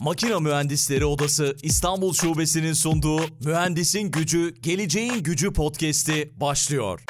Makina Mühendisleri Odası İstanbul Şubesi'nin sunduğu Mühendisin Gücü, Geleceğin Gücü podcast'i başlıyor.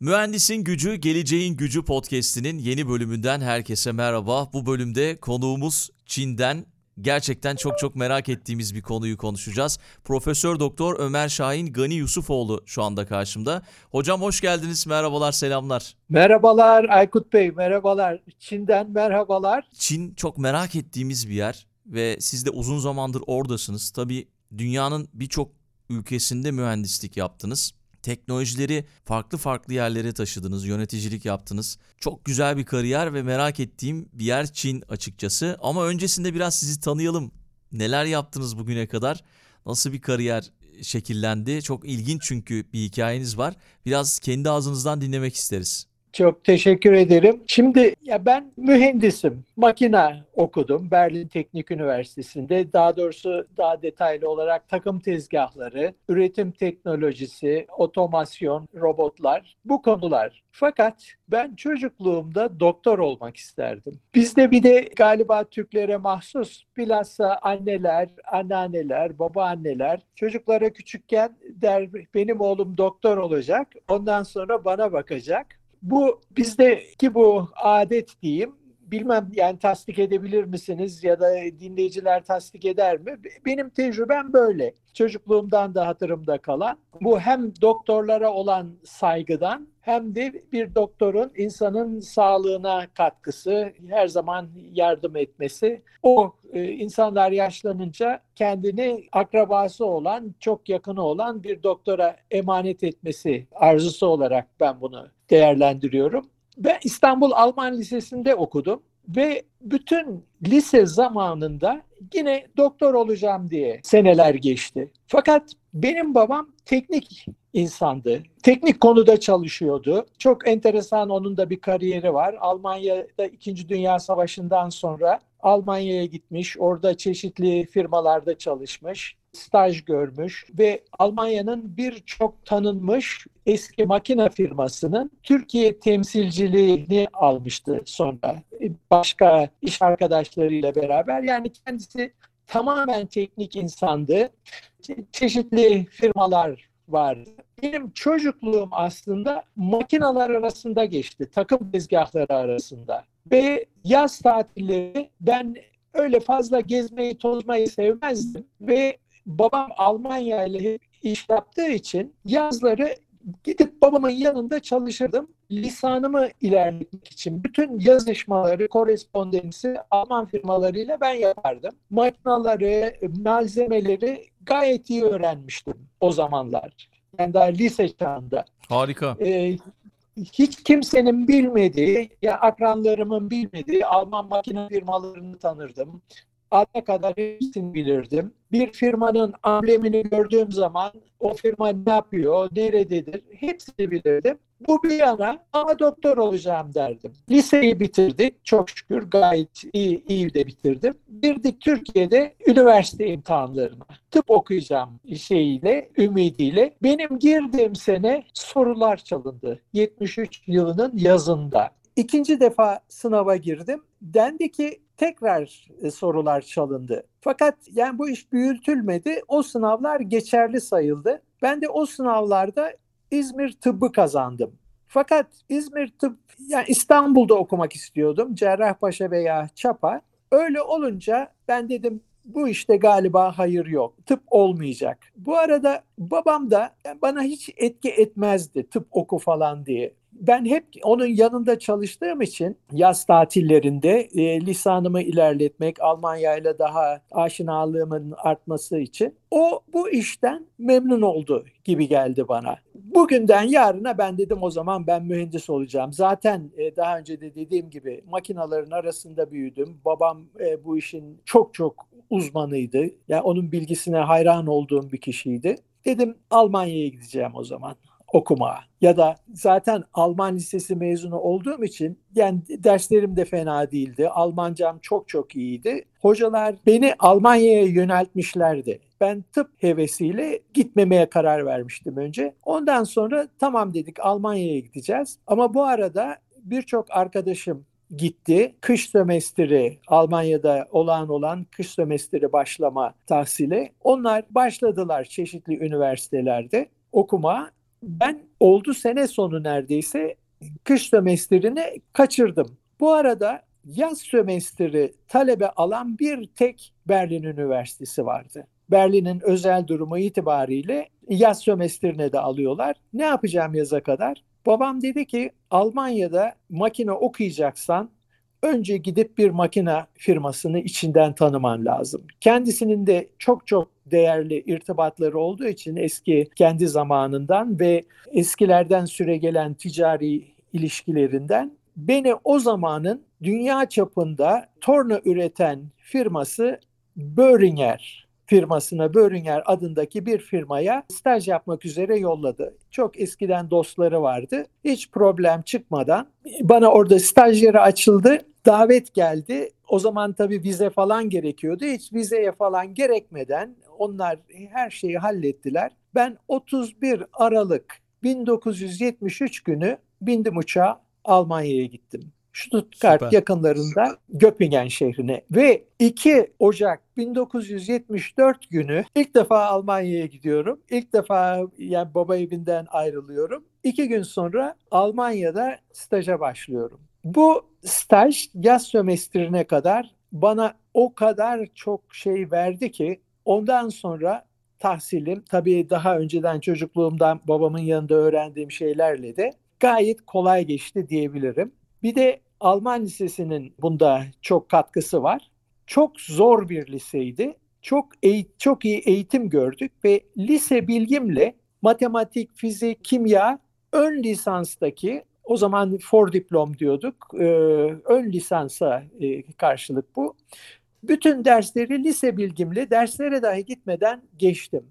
Mühendisin Gücü, Geleceğin Gücü podcast'inin yeni bölümünden herkese merhaba. Bu bölümde konuğumuz Çin'den gerçekten çok çok merak ettiğimiz bir konuyu konuşacağız. Profesör Doktor Ömer Şahin Gani Yusufoğlu şu anda karşımda. Hocam hoş geldiniz. Merhabalar, selamlar. Merhabalar Aykut Bey, merhabalar. Çin'den merhabalar. Çin çok merak ettiğimiz bir yer ve siz de uzun zamandır oradasınız. Tabii dünyanın birçok ülkesinde mühendislik yaptınız. Teknolojileri farklı farklı yerlere taşıdınız, yöneticilik yaptınız. Çok güzel bir kariyer ve merak ettiğim bir yer Çin açıkçası. Ama öncesinde biraz sizi tanıyalım. Neler yaptınız bugüne kadar? Nasıl bir kariyer şekillendi? Çok ilginç çünkü bir hikayeniz var. Biraz kendi ağzınızdan dinlemek isteriz. Çok teşekkür ederim. Şimdi ya ben mühendisim. Makine okudum Berlin Teknik Üniversitesi'nde. Daha doğrusu daha detaylı olarak takım tezgahları, üretim teknolojisi, otomasyon, robotlar bu konular. Fakat ben çocukluğumda doktor olmak isterdim. Bizde bir de galiba Türklere mahsus bilhassa anneler, anneanneler, babaanneler çocuklara küçükken der benim oğlum doktor olacak. Ondan sonra bana bakacak. Bu bizdeki bu adet diyeyim bilmem yani tasdik edebilir misiniz ya da dinleyiciler tasdik eder mi? Benim tecrübem böyle. Çocukluğumdan da hatırımda kalan. Bu hem doktorlara olan saygıdan hem de bir doktorun insanın sağlığına katkısı, her zaman yardım etmesi. O e, insanlar yaşlanınca kendini akrabası olan, çok yakını olan bir doktora emanet etmesi arzusu olarak ben bunu değerlendiriyorum. Ben İstanbul Alman Lisesi'nde okudum ve bütün lise zamanında yine doktor olacağım diye seneler geçti. Fakat benim babam teknik insandı. Teknik konuda çalışıyordu. Çok enteresan onun da bir kariyeri var. Almanya'da 2. Dünya Savaşı'ndan sonra Almanya'ya gitmiş. Orada çeşitli firmalarda çalışmış staj görmüş ve Almanya'nın birçok tanınmış eski makine firmasının Türkiye temsilciliğini almıştı sonra başka iş arkadaşlarıyla beraber. Yani kendisi tamamen teknik insandı. Çe- çeşitli firmalar vardı. Benim çocukluğum aslında makineler arasında geçti, takım tezgahları arasında. Ve yaz tatilleri ben öyle fazla gezmeyi tozmayı sevmezdim ve babam Almanya ile iş yaptığı için yazları gidip babamın yanında çalışırdım. Lisanımı ilerletmek için bütün yazışmaları, korespondensi Alman firmalarıyla ben yapardım. Makinaları, malzemeleri gayet iyi öğrenmiştim o zamanlar. Yani daha lise çağında. Harika. Ee, hiç kimsenin bilmediği, ya akranlarımın bilmediği Alman makine firmalarını tanırdım. Adına kadar hepsini bilirdim. Bir firmanın amblemini gördüğüm zaman o firma ne yapıyor, nerededir hepsini bilirdim. Bu bir yana ama doktor olacağım derdim. Liseyi bitirdik çok şükür gayet iyi, iyi de bitirdim. Girdik Türkiye'de üniversite imtihanlarına. Tıp okuyacağım şeyiyle, ümidiyle. Benim girdiğim sene sorular çalındı. 73 yılının yazında. İkinci defa sınava girdim. Dendi ki tekrar e, sorular çalındı. Fakat yani bu iş büyütülmedi. O sınavlar geçerli sayıldı. Ben de o sınavlarda İzmir tıbbı kazandım. Fakat İzmir tıp yani İstanbul'da okumak istiyordum. Cerrahpaşa veya Çapa. Öyle olunca ben dedim bu işte galiba hayır yok. Tıp olmayacak. Bu arada babam da bana hiç etki etmezdi tıp oku falan diye ben hep onun yanında çalıştığım için yaz tatillerinde e, lisanımı ilerletmek, Almanya ile daha aşinalığımın artması için o bu işten memnun oldu gibi geldi bana. Bugünden yarına ben dedim o zaman ben mühendis olacağım. Zaten e, daha önce de dediğim gibi makinaların arasında büyüdüm. Babam e, bu işin çok çok uzmanıydı. Yani onun bilgisine hayran olduğum bir kişiydi. Dedim Almanya'ya gideceğim o zaman okuma ya da zaten Alman lisesi mezunu olduğum için yani derslerim de fena değildi. Almancam çok çok iyiydi. Hocalar beni Almanya'ya yöneltmişlerdi. Ben tıp hevesiyle gitmemeye karar vermiştim önce. Ondan sonra tamam dedik Almanya'ya gideceğiz. Ama bu arada birçok arkadaşım gitti. Kış sömestri Almanya'da olağan olan kış sömestri başlama tahsili. Onlar başladılar çeşitli üniversitelerde okuma. Ben oldu sene sonu neredeyse kış sömestrini kaçırdım. Bu arada yaz sömestri talebe alan bir tek Berlin Üniversitesi vardı. Berlin'in özel durumu itibariyle yaz sömestrine de alıyorlar. Ne yapacağım yaza kadar? Babam dedi ki Almanya'da makine okuyacaksan önce gidip bir makine firmasını içinden tanıman lazım. Kendisinin de çok çok değerli irtibatları olduğu için eski kendi zamanından ve eskilerden süre gelen ticari ilişkilerinden beni o zamanın dünya çapında torna üreten firması Böhringer firmasına Böhringer adındaki bir firmaya staj yapmak üzere yolladı. Çok eskiden dostları vardı. Hiç problem çıkmadan bana orada staj yeri açıldı. Davet geldi. O zaman tabii vize falan gerekiyordu. Hiç vizeye falan gerekmeden onlar her şeyi hallettiler. Ben 31 Aralık 1973 günü bindim uçağa Almanya'ya gittim. Stuttgart Süper. yakınlarında Göppingen şehrine ve 2 Ocak 1974 günü ilk defa Almanya'ya gidiyorum. İlk defa yani baba evinden ayrılıyorum. İki gün sonra Almanya'da staja başlıyorum. Bu staj yaz sömestrine kadar bana o kadar çok şey verdi ki ondan sonra tahsilim tabii daha önceden çocukluğumdan babamın yanında öğrendiğim şeylerle de gayet kolay geçti diyebilirim. Bir de Alman Lisesi'nin bunda çok katkısı var. Çok zor bir liseydi. Çok eğit çok iyi eğitim gördük ve lise bilgimle matematik, fizik, kimya ön lisanstaki o zaman for diplom diyorduk. E, ön lisansa e, karşılık bu. Bütün dersleri lise bilgimle derslere dahi gitmeden geçtim.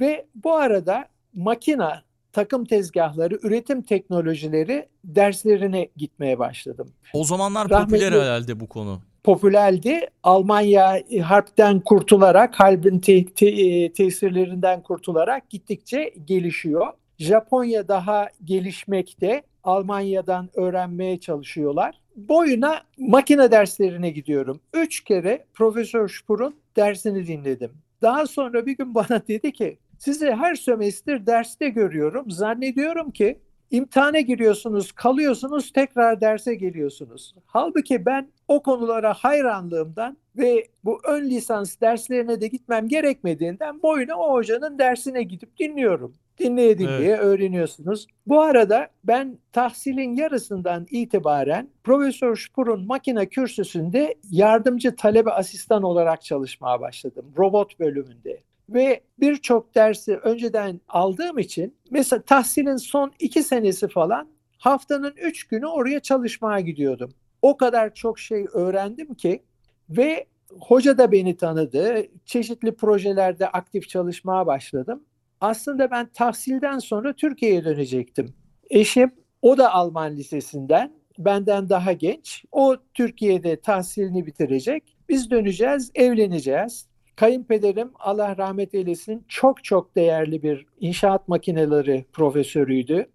Ve bu arada makina takım tezgahları, üretim teknolojileri derslerine gitmeye başladım. O zamanlar Rahmetli, popüler herhalde bu konu. Popülerdi. Almanya e, harpten kurtularak, harbin te- te- e, tesirlerinden kurtularak gittikçe gelişiyor. Japonya daha gelişmekte. Almanya'dan öğrenmeye çalışıyorlar. Boyuna makine derslerine gidiyorum. Üç kere Profesör Spur'un dersini dinledim. Daha sonra bir gün bana dedi ki sizi her sömestr derste görüyorum. Zannediyorum ki imtihana giriyorsunuz, kalıyorsunuz, tekrar derse geliyorsunuz. Halbuki ben o konulara hayranlığımdan ve bu ön lisans derslerine de gitmem gerekmediğinden boyuna o hocanın dersine gidip dinliyorum. Dinleye dinleye evet. öğreniyorsunuz. Bu arada ben tahsilin yarısından itibaren Profesör Spur'un makine kürsüsünde yardımcı talebe asistan olarak çalışmaya başladım. Robot bölümünde ve birçok dersi önceden aldığım için mesela tahsilin son iki senesi falan haftanın üç günü oraya çalışmaya gidiyordum. O kadar çok şey öğrendim ki ve hoca da beni tanıdı. Çeşitli projelerde aktif çalışmaya başladım. Aslında ben tahsilden sonra Türkiye'ye dönecektim. Eşim o da Alman lisesinden benden daha genç. O Türkiye'de tahsilini bitirecek. Biz döneceğiz, evleneceğiz. Kayınpederim Allah rahmet eylesin çok çok değerli bir inşaat makineleri profesörüydü.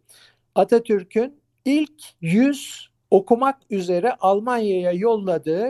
Atatürk'ün ilk 100 okumak üzere Almanya'ya yolladığı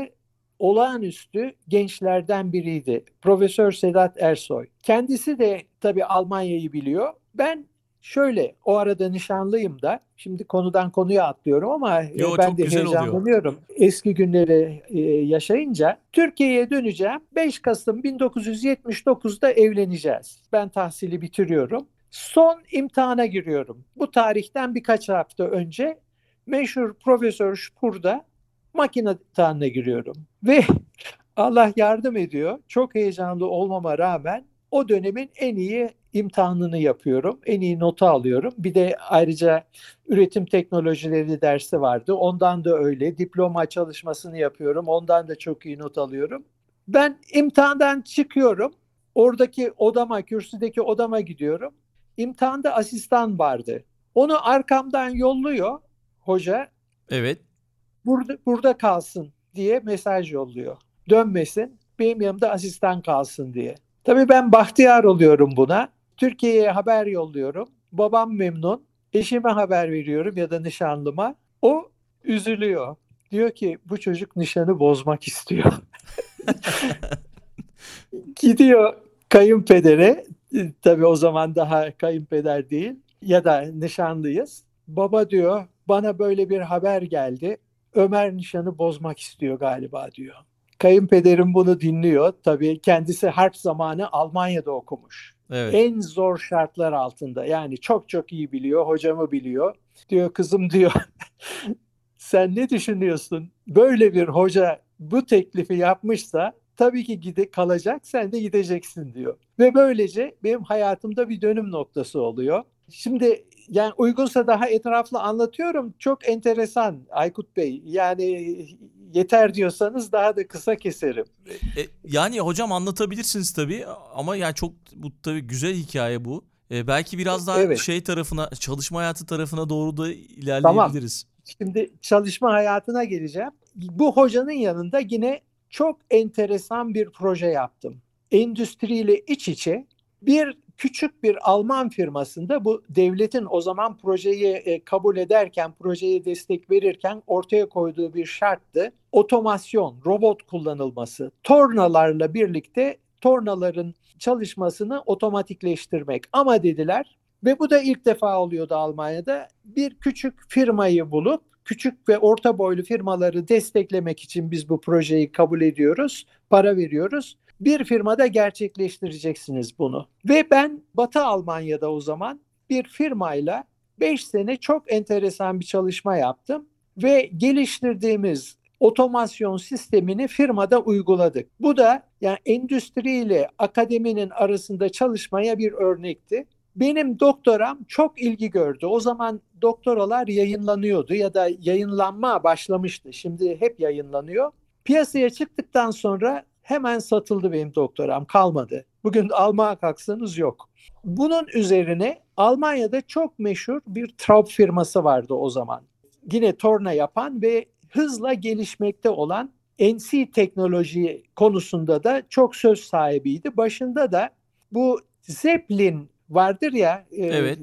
olağanüstü gençlerden biriydi. Profesör Sedat Ersoy. Kendisi de tabii Almanya'yı biliyor. Ben Şöyle o arada nişanlıyım da şimdi konudan konuya atlıyorum ama e, Yo, ben de heyecanlanıyorum. Oluyor. Eski günleri e, yaşayınca Türkiye'ye döneceğim. 5 Kasım 1979'da evleneceğiz. Ben tahsili bitiriyorum. Son imtihana giriyorum. Bu tarihten birkaç hafta önce meşhur Profesör Spur'da makine imtihanına giriyorum. Ve Allah yardım ediyor. Çok heyecanlı olmama rağmen o dönemin en iyi imtihanını yapıyorum. En iyi notu alıyorum. Bir de ayrıca üretim teknolojileri dersi vardı. Ondan da öyle. Diploma çalışmasını yapıyorum. Ondan da çok iyi not alıyorum. Ben imtihandan çıkıyorum. Oradaki odama, kürsüdeki odama gidiyorum. İmtihanda asistan vardı. Onu arkamdan yolluyor hoca. Evet. Burada, burada kalsın diye mesaj yolluyor. Dönmesin, benim yanımda asistan kalsın diye. Tabii ben bahtiyar oluyorum buna. Türkiye'ye haber yolluyorum. Babam memnun. Eşime haber veriyorum ya da nişanlıma. O üzülüyor. Diyor ki bu çocuk nişanı bozmak istiyor. Gidiyor kayınpedere, tabii o zaman daha kayınpeder değil ya da nişanlıyız. Baba diyor bana böyle bir haber geldi. Ömer nişanı bozmak istiyor galiba diyor. Kayınpederim bunu dinliyor. Tabii kendisi harp zamanı Almanya'da okumuş. Evet. En zor şartlar altında. Yani çok çok iyi biliyor, hocamı biliyor. Diyor kızım diyor sen ne düşünüyorsun? Böyle bir hoca bu teklifi yapmışsa tabii ki gide kalacak, sen de gideceksin diyor. Ve böylece benim hayatımda bir dönüm noktası oluyor. Şimdi yani uygunsa daha etraflı anlatıyorum. Çok enteresan Aykut Bey. Yani yeter diyorsanız daha da kısa keserim. E, e, yani hocam anlatabilirsiniz tabii ama yani çok bu tabii güzel hikaye bu. E, belki biraz daha evet. şey tarafına, çalışma hayatı tarafına doğru da ilerleyebiliriz. Tamam. Şimdi çalışma hayatına geleceğim. Bu hocanın yanında yine çok enteresan bir proje yaptım. Endüstriyle iç içe bir küçük bir Alman firmasında bu devletin o zaman projeyi e, kabul ederken, projeye destek verirken ortaya koyduğu bir şarttı. Otomasyon, robot kullanılması, tornalarla birlikte tornaların çalışmasını otomatikleştirmek. Ama dediler ve bu da ilk defa oluyordu Almanya'da. Bir küçük firmayı bulup küçük ve orta boylu firmaları desteklemek için biz bu projeyi kabul ediyoruz, para veriyoruz. Bir firmada gerçekleştireceksiniz bunu. Ve ben Batı Almanya'da o zaman bir firmayla 5 sene çok enteresan bir çalışma yaptım ve geliştirdiğimiz otomasyon sistemini firmada uyguladık. Bu da yani endüstriyle akademinin arasında çalışmaya bir örnekti. Benim doktoram çok ilgi gördü. O zaman doktoralar yayınlanıyordu ya da yayınlanma başlamıştı. Şimdi hep yayınlanıyor. Piyasaya çıktıktan sonra hemen satıldı benim doktoram kalmadı. Bugün almaya kalksanız yok. Bunun üzerine Almanya'da çok meşhur bir Traub firması vardı o zaman. Yine torna yapan ve hızla gelişmekte olan NC teknoloji konusunda da çok söz sahibiydi. Başında da bu Zeppelin vardır ya e, evet.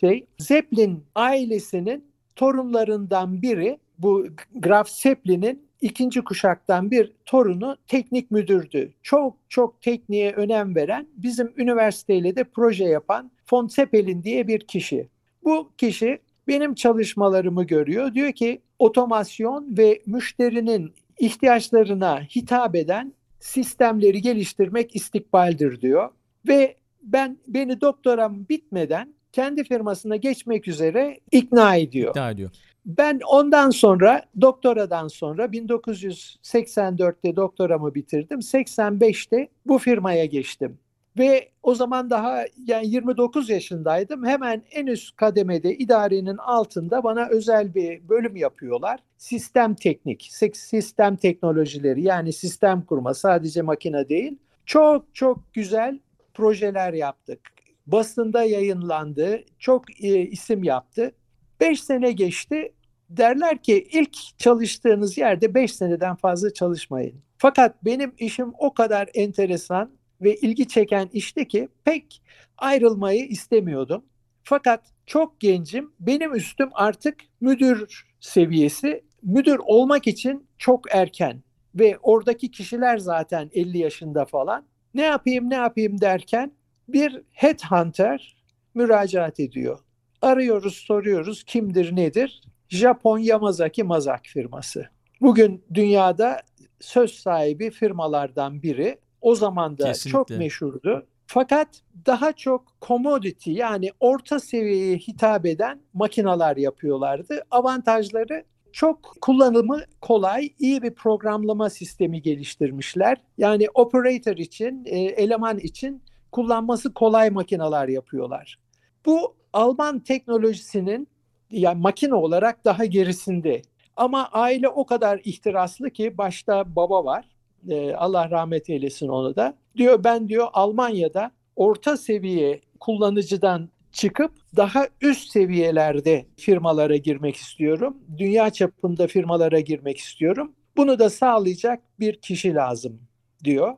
şey Zeppelin ailesinin torunlarından biri bu Graf Zeppelin'in ikinci kuşaktan bir torunu teknik müdürdü. Çok çok tekniğe önem veren bizim üniversiteyle de proje yapan von Zeppelin diye bir kişi. Bu kişi benim çalışmalarımı görüyor. Diyor ki otomasyon ve müşterinin ihtiyaçlarına hitap eden sistemleri geliştirmek istikbaldir diyor. Ve ben beni doktoram bitmeden kendi firmasına geçmek üzere ikna ediyor. İkna ediyor. Ben ondan sonra doktoradan sonra 1984'te doktoramı bitirdim. 85'te bu firmaya geçtim. Ve o zaman daha yani 29 yaşındaydım. Hemen en üst kademede idarenin altında bana özel bir bölüm yapıyorlar. Sistem teknik, sistem teknolojileri yani sistem kurma sadece makine değil. Çok çok güzel projeler yaptık. Basında yayınlandı. Çok e, isim yaptı. Beş sene geçti. Derler ki ilk çalıştığınız yerde beş seneden fazla çalışmayın. Fakat benim işim o kadar enteresan ve ilgi çeken işti ki pek ayrılmayı istemiyordum. Fakat çok gencim. Benim üstüm artık müdür seviyesi. Müdür olmak için çok erken ve oradaki kişiler zaten 50 yaşında falan ne yapayım ne yapayım derken bir headhunter müracaat ediyor. Arıyoruz soruyoruz kimdir nedir? Japon Yamazaki Mazak firması. Bugün dünyada söz sahibi firmalardan biri. O zaman da Kesinlikle. çok meşhurdu. Fakat daha çok commodity yani orta seviyeye hitap eden makinalar yapıyorlardı. Avantajları çok kullanımı kolay, iyi bir programlama sistemi geliştirmişler. Yani operator için, e, eleman için kullanması kolay makineler yapıyorlar. Bu Alman teknolojisinin yani makine olarak daha gerisinde. Ama aile o kadar ihtiraslı ki başta baba var. E, Allah rahmet eylesin onu da. Diyor ben diyor Almanya'da orta seviye kullanıcıdan çıkıp daha üst seviyelerde firmalara girmek istiyorum. Dünya çapında firmalara girmek istiyorum. Bunu da sağlayacak bir kişi lazım diyor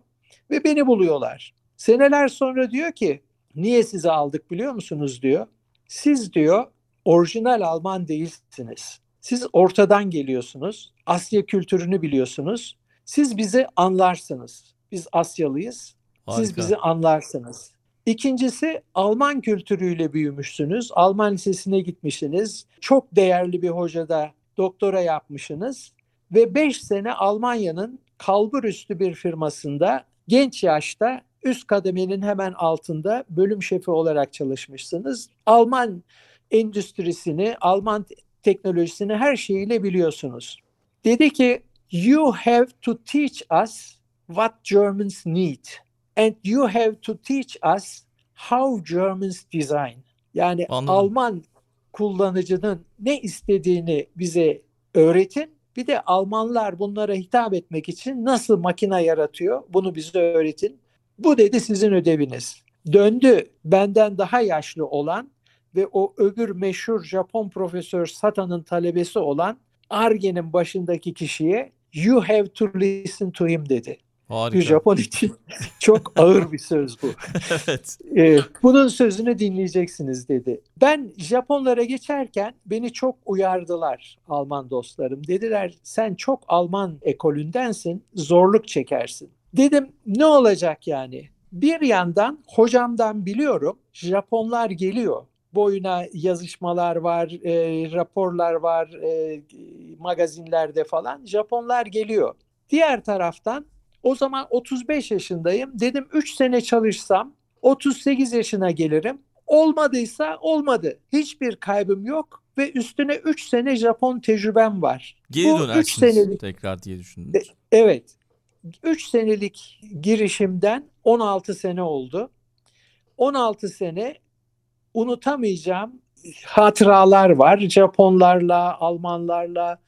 ve beni buluyorlar. Seneler sonra diyor ki niye sizi aldık biliyor musunuz diyor. Siz diyor orijinal Alman değilsiniz. Siz ortadan geliyorsunuz. Asya kültürünü biliyorsunuz. Siz bizi anlarsınız. Biz Asyalıyız. Harika. Siz bizi anlarsınız. İkincisi Alman kültürüyle büyümüşsünüz. Alman lisesine gitmişsiniz. Çok değerli bir hocada doktora yapmışsınız. Ve 5 sene Almanya'nın kalbur üstü bir firmasında genç yaşta üst kademenin hemen altında bölüm şefi olarak çalışmışsınız. Alman endüstrisini, Alman teknolojisini her şeyiyle biliyorsunuz. Dedi ki you have to teach us what Germans need and you have to teach us how Germans design. Yani Anladım. Alman kullanıcının ne istediğini bize öğretin. Bir de Almanlar bunlara hitap etmek için nasıl makine yaratıyor bunu bize öğretin. Bu dedi sizin ödeviniz. Döndü benden daha yaşlı olan ve o öbür meşhur Japon profesör Sata'nın talebesi olan Arge'nin başındaki kişiye you have to listen to him dedi. Harika. Bir Japon için çok ağır bir söz bu. evet. Ee, bunun sözünü dinleyeceksiniz dedi. Ben Japonlara geçerken beni çok uyardılar Alman dostlarım. Dediler sen çok Alman ekolündensin, zorluk çekersin. Dedim ne olacak yani? Bir yandan hocamdan biliyorum Japonlar geliyor. Boyuna yazışmalar var, e, raporlar var, e, magazinlerde falan. Japonlar geliyor. Diğer taraftan o zaman 35 yaşındayım. Dedim 3 sene çalışsam 38 yaşına gelirim. Olmadıysa olmadı. Hiçbir kaybım yok ve üstüne 3 sene Japon tecrübem var. Geri Bu üç dönersiniz senelik- tekrar diye düşündünüz. Evet. 3 senelik girişimden 16 sene oldu. 16 sene unutamayacağım hatıralar var. Japonlarla, Almanlarla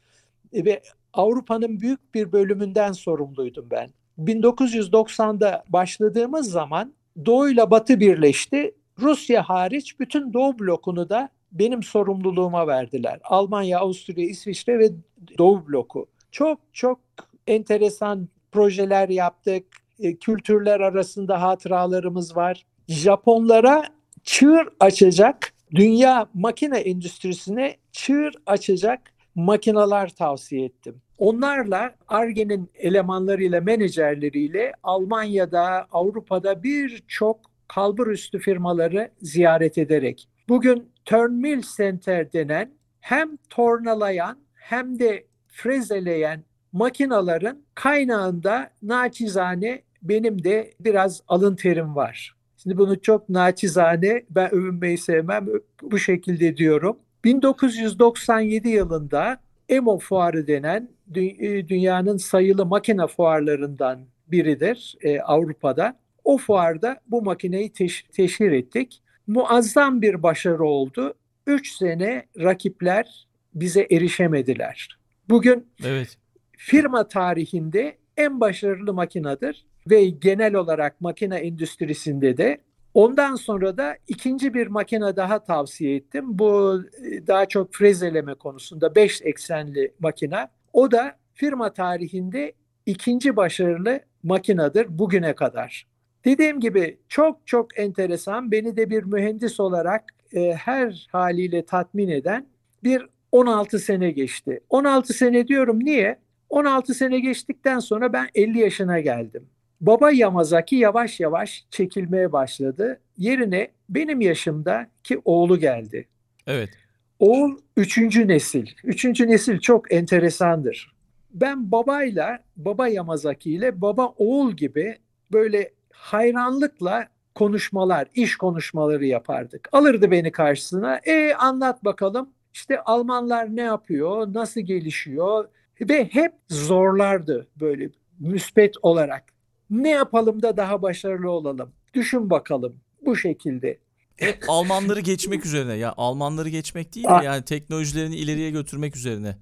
ve Avrupa'nın büyük bir bölümünden sorumluydum ben. 1990'da başladığımız zaman Doğu ile Batı birleşti. Rusya hariç bütün Doğu blokunu da benim sorumluluğuma verdiler. Almanya, Avusturya, İsviçre ve Doğu bloku. Çok çok enteresan projeler yaptık. E, Kültürler arasında hatıralarımız var. Japonlara çığır açacak, dünya makine endüstrisine çığır açacak makineler tavsiye ettim. Onlarla Arge'nin elemanlarıyla, menajerleriyle Almanya'da, Avrupa'da birçok kalbur üstü firmaları ziyaret ederek bugün Turnmill Center denen hem tornalayan hem de frezeleyen makinaların kaynağında naçizane benim de biraz alın terim var. Şimdi bunu çok naçizane ben övünmeyi sevmem bu şekilde diyorum. 1997 yılında EMO fuarı denen dü- dünyanın sayılı makine fuarlarından biridir e, Avrupa'da. O fuarda bu makineyi teş- teşhir ettik. Muazzam bir başarı oldu. 3 sene rakipler bize erişemediler. Bugün Evet. Firma tarihinde en başarılı makinedir ve genel olarak makine endüstrisinde de ondan sonra da ikinci bir makine daha tavsiye ettim. Bu e, daha çok frezeleme konusunda 5 eksenli makine. O da firma tarihinde ikinci başarılı makinedir bugüne kadar. Dediğim gibi çok çok enteresan beni de bir mühendis olarak e, her haliyle tatmin eden bir 16 sene geçti. 16 sene diyorum niye? 16 sene geçtikten sonra ben 50 yaşına geldim. Baba Yamazaki yavaş yavaş çekilmeye başladı. Yerine benim yaşımdaki oğlu geldi. Evet. Oğul üçüncü nesil. Üçüncü nesil çok enteresandır. Ben babayla, baba Yamazaki ile baba oğul gibi böyle hayranlıkla konuşmalar, iş konuşmaları yapardık. Alırdı beni karşısına. E anlat bakalım. İşte Almanlar ne yapıyor, nasıl gelişiyor ve hep zorlardı böyle müspet olarak. Ne yapalım da daha başarılı olalım? Düşün bakalım bu şekilde. Hep Almanları geçmek üzerine. Ya Almanları geçmek değil de yani teknolojilerini ileriye götürmek üzerine.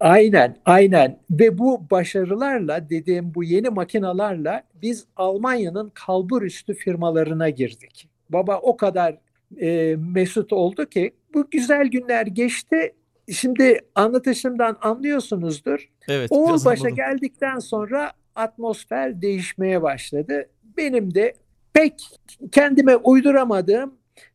Aynen, aynen. Ve bu başarılarla dediğim bu yeni makinalarla biz Almanya'nın kalbur üstü firmalarına girdik. Baba o kadar e, mesut oldu ki bu güzel günler geçti. Şimdi anlatışımdan anlıyorsunuzdur. Evet. Oğul biraz başa anladım. geldikten sonra atmosfer değişmeye başladı. Benim de pek kendime uyduramadığım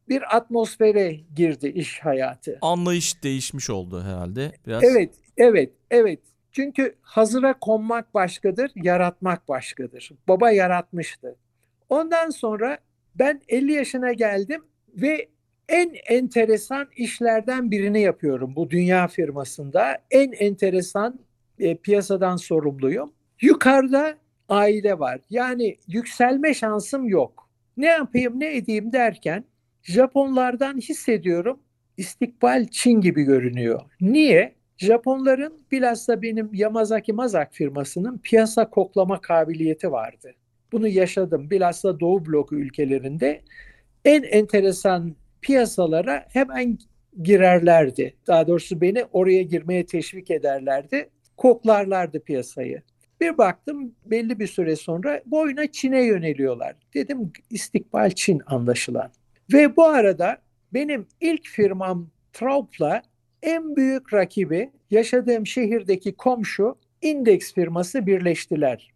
bir atmosfere girdi iş hayatı. Anlayış değişmiş oldu herhalde biraz. Evet, evet, evet. Çünkü hazıra konmak başkadır, yaratmak başkadır. Baba yaratmıştı. Ondan sonra ben 50 yaşına geldim ve en enteresan işlerden birini yapıyorum bu dünya firmasında. En enteresan e, piyasadan sorumluyum. Yukarıda aile var. Yani yükselme şansım yok. Ne yapayım ne edeyim derken Japonlardan hissediyorum istikbal Çin gibi görünüyor. Niye? Japonların bilhassa benim Yamazaki Mazak firmasının piyasa koklama kabiliyeti vardı. Bunu yaşadım. Bilhassa Doğu bloku ülkelerinde en enteresan piyasalara hemen girerlerdi. Daha doğrusu beni oraya girmeye teşvik ederlerdi. Koklarlardı piyasayı. Bir baktım belli bir süre sonra boyuna Çin'e yöneliyorlar. Dedim istikbal Çin anlaşılan. Ve bu arada benim ilk firmam Traup'la en büyük rakibi yaşadığım şehirdeki komşu Index firması birleştiler.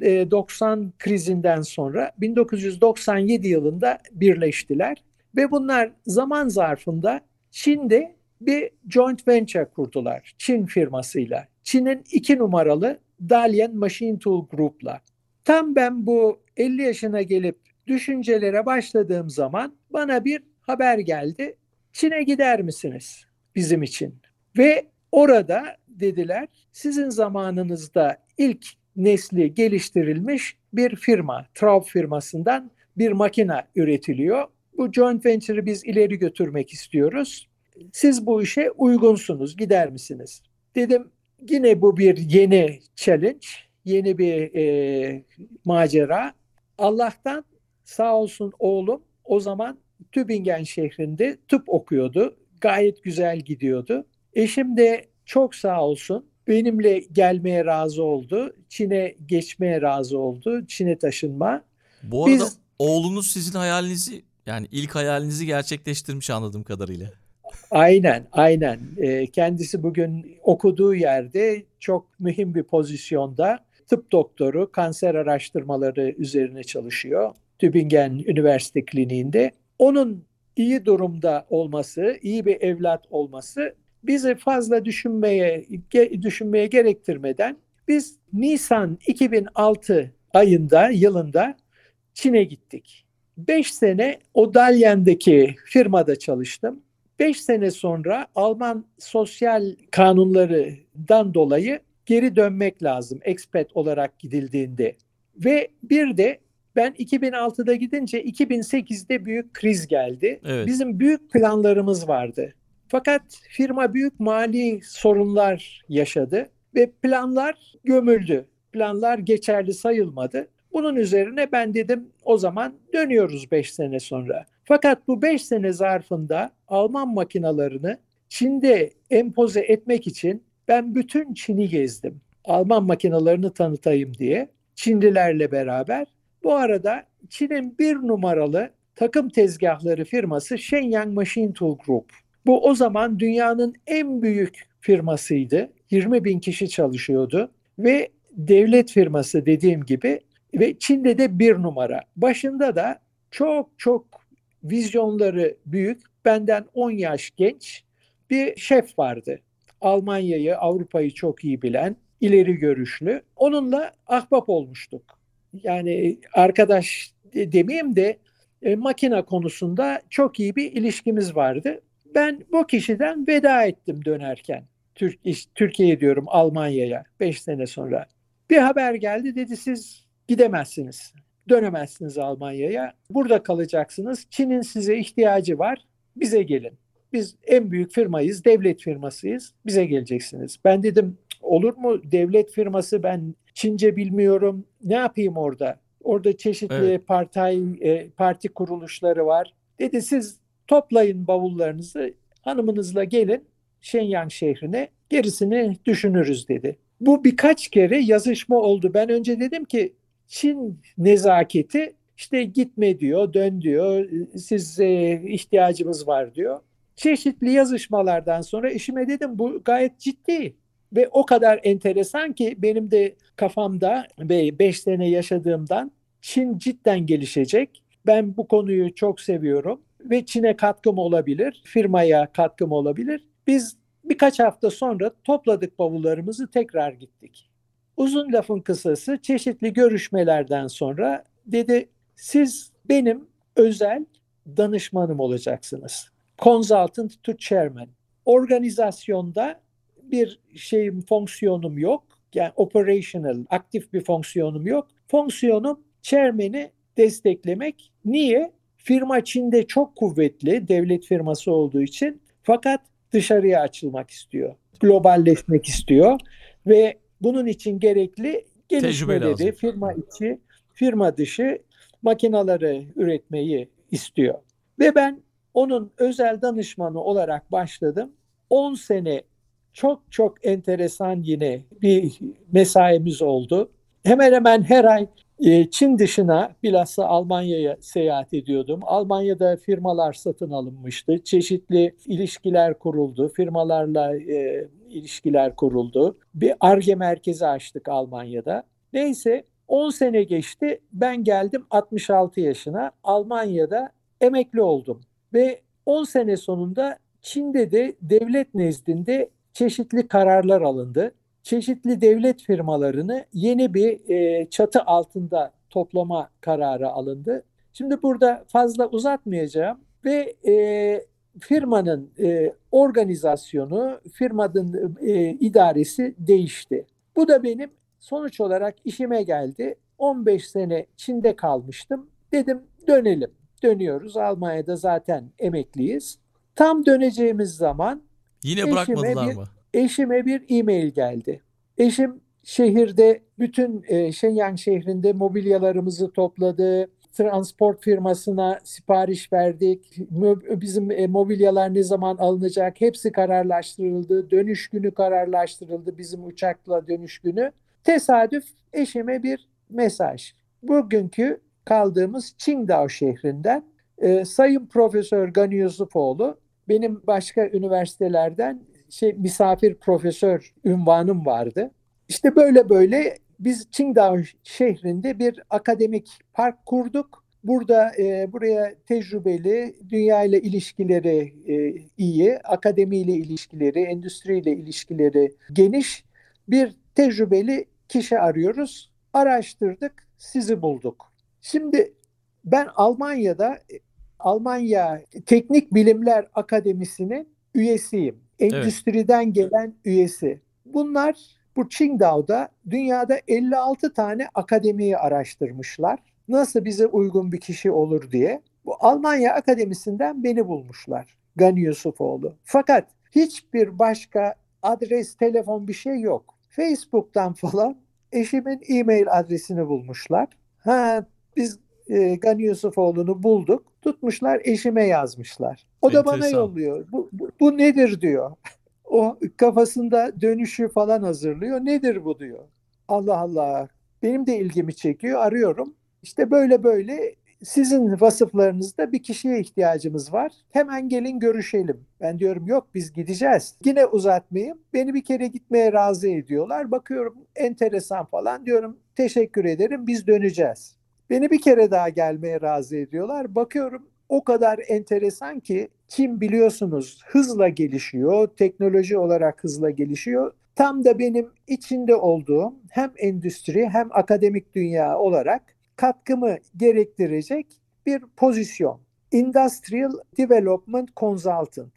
1990 krizinden sonra 1997 yılında birleştiler ve bunlar zaman zarfında Çin'de bir joint venture kurdular Çin firmasıyla. Çin'in iki numaralı Dalian Machine Tool Group'la. Tam ben bu 50 yaşına gelip düşüncelere başladığım zaman bana bir haber geldi. Çin'e gider misiniz bizim için? Ve orada dediler sizin zamanınızda ilk nesli geliştirilmiş bir firma, Traub firmasından bir makine üretiliyor. Bu joint venture'ı biz ileri götürmek istiyoruz. Siz bu işe uygunsunuz, gider misiniz? Dedim yine bu bir yeni challenge, yeni bir e, macera. Allah'tan sağ olsun oğlum o zaman Tübingen şehrinde tıp okuyordu. Gayet güzel gidiyordu. Eşim de çok sağ olsun benimle gelmeye razı oldu. Çin'e geçmeye razı oldu. Çin'e taşınma. Bu arada Biz, oğlunuz sizin hayalinizi yani ilk hayalinizi gerçekleştirmiş anladığım kadarıyla. Aynen, aynen. E, kendisi bugün okuduğu yerde çok mühim bir pozisyonda tıp doktoru, kanser araştırmaları üzerine çalışıyor. Tübingen Üniversite Kliniğinde. Onun iyi durumda olması, iyi bir evlat olması bizi fazla düşünmeye düşünmeye gerektirmeden biz Nisan 2006 ayında yılında Çin'e gittik. 5 sene o Dalyan'daki firmada çalıştım. 5 sene sonra Alman sosyal kanunlarından dolayı geri dönmek lazım expat olarak gidildiğinde. Ve bir de ben 2006'da gidince 2008'de büyük kriz geldi. Evet. Bizim büyük planlarımız vardı. Fakat firma büyük mali sorunlar yaşadı ve planlar gömüldü. Planlar geçerli sayılmadı. Bunun üzerine ben dedim o zaman dönüyoruz 5 sene sonra. Fakat bu 5 sene zarfında Alman makinalarını Çin'de empoze etmek için ben bütün Çin'i gezdim. Alman makinalarını tanıtayım diye Çinlilerle beraber. Bu arada Çin'in bir numaralı takım tezgahları firması Shenyang Machine Tool Group. Bu o zaman dünyanın en büyük firmasıydı. 20 bin kişi çalışıyordu ve devlet firması dediğim gibi ve Çin'de de bir numara. Başında da çok çok vizyonları büyük, benden 10 yaş genç bir şef vardı. Almanya'yı, Avrupa'yı çok iyi bilen, ileri görüşlü. Onunla ahbap olmuştuk. Yani arkadaş demeyeyim de e, makina konusunda çok iyi bir ilişkimiz vardı. Ben bu kişiden veda ettim dönerken. Türk, Türkiye'ye diyorum Almanya'ya 5 sene sonra. Bir haber geldi dedi siz gidemezsiniz. Dönemezsiniz Almanya'ya. Burada kalacaksınız. Çin'in size ihtiyacı var. Bize gelin. Biz en büyük firmayız, devlet firmasıyız. Bize geleceksiniz. Ben dedim olur mu devlet firması ben Çince bilmiyorum. Ne yapayım orada? Orada çeşitli evet. parti e, parti kuruluşları var. Dedi siz toplayın bavullarınızı hanımınızla gelin Shenyang şehrine gerisini düşünürüz dedi. Bu birkaç kere yazışma oldu. Ben önce dedim ki Çin nezaketi işte gitme diyor, dön diyor, siz e, ihtiyacımız var diyor. Çeşitli yazışmalardan sonra eşime dedim bu gayet ciddi ve o kadar enteresan ki benim de kafamda ve 5 sene yaşadığımdan Çin cidden gelişecek Ben bu konuyu çok seviyorum ve Çin'e katkım olabilir, firmaya katkım olabilir. Biz birkaç hafta sonra topladık bavullarımızı tekrar gittik. Uzun lafın kısası çeşitli görüşmelerden sonra dedi siz benim özel danışmanım olacaksınız. Consultant to chairman. Organizasyonda bir şeyim, fonksiyonum yok. Yani operational, aktif bir fonksiyonum yok. Fonksiyonum chairman'i desteklemek. Niye? Firma Çin'de çok kuvvetli, devlet firması olduğu için. Fakat dışarıya açılmak istiyor. Globalleşmek istiyor ve bunun için gerekli gelişmeleri firma içi, firma dışı makinaları üretmeyi istiyor. Ve ben onun özel danışmanı olarak başladım. 10 sene çok çok enteresan yine bir mesaimiz oldu. Hemen hemen her ay Çin dışına bilhassa Almanya'ya seyahat ediyordum. Almanya'da firmalar satın alınmıştı. Çeşitli ilişkiler kuruldu. Firmalarla e, ilişkiler kuruldu. Bir ARGE merkezi açtık Almanya'da. Neyse 10 sene geçti. Ben geldim 66 yaşına. Almanya'da emekli oldum. Ve 10 sene sonunda Çin'de de devlet nezdinde çeşitli kararlar alındı. Çeşitli devlet firmalarını yeni bir e, çatı altında toplama kararı alındı. Şimdi burada fazla uzatmayacağım ve e, firmanın e, organizasyonu, firmanın e, idaresi değişti. Bu da benim sonuç olarak işime geldi. 15 sene Çin'de kalmıştım. Dedim dönelim. Dönüyoruz. Almanya'da zaten emekliyiz. Tam döneceğimiz zaman Yine bırakmadılar bir, mı? Eşime bir e-mail geldi. Eşim şehirde bütün e, Shenyang şehrinde mobilyalarımızı topladı. Transport firmasına sipariş verdik. Bizim e, mobilyalar ne zaman alınacak hepsi kararlaştırıldı. Dönüş günü kararlaştırıldı bizim uçakla dönüş günü. Tesadüf eşime bir mesaj. Bugünkü kaldığımız Qingdao şehrinden e, Sayın Profesör Gani benim başka üniversitelerden şey misafir profesör ünvanım vardı. İşte böyle böyle biz Qingdao şehrinde bir akademik park kurduk. Burada e, buraya tecrübeli, dünya ile ilişkileri e, iyi, akademiyle ilişkileri, endüstriyle ilişkileri geniş bir tecrübeli kişi arıyoruz. Araştırdık, sizi bulduk. Şimdi ben Almanya'da Almanya Teknik Bilimler Akademisi'nin üyesiyim. Endüstriden evet. gelen üyesi. Bunlar bu Qingdao'da dünyada 56 tane akademiyi araştırmışlar. Nasıl bize uygun bir kişi olur diye. Bu Almanya Akademisi'nden beni bulmuşlar. Gani Yusufoğlu. Fakat hiçbir başka adres, telefon bir şey yok. Facebook'tan falan eşimin e-mail adresini bulmuşlar. Ha biz e, Gani Yusufoğlu'nu bulduk. Tutmuşlar eşime yazmışlar. O da bana yolluyor. Bu, bu, bu nedir diyor. o kafasında dönüşü falan hazırlıyor. Nedir bu diyor. Allah Allah. Benim de ilgimi çekiyor. Arıyorum. İşte böyle böyle sizin vasıflarınızda bir kişiye ihtiyacımız var. Hemen gelin görüşelim. Ben diyorum yok biz gideceğiz. Yine uzatmayayım. Beni bir kere gitmeye razı ediyorlar. Bakıyorum enteresan falan diyorum. Teşekkür ederim biz döneceğiz. Beni bir kere daha gelmeye razı ediyorlar. Bakıyorum o kadar enteresan ki kim biliyorsunuz hızla gelişiyor, teknoloji olarak hızla gelişiyor. Tam da benim içinde olduğum hem endüstri hem akademik dünya olarak katkımı gerektirecek bir pozisyon. Industrial Development Consultant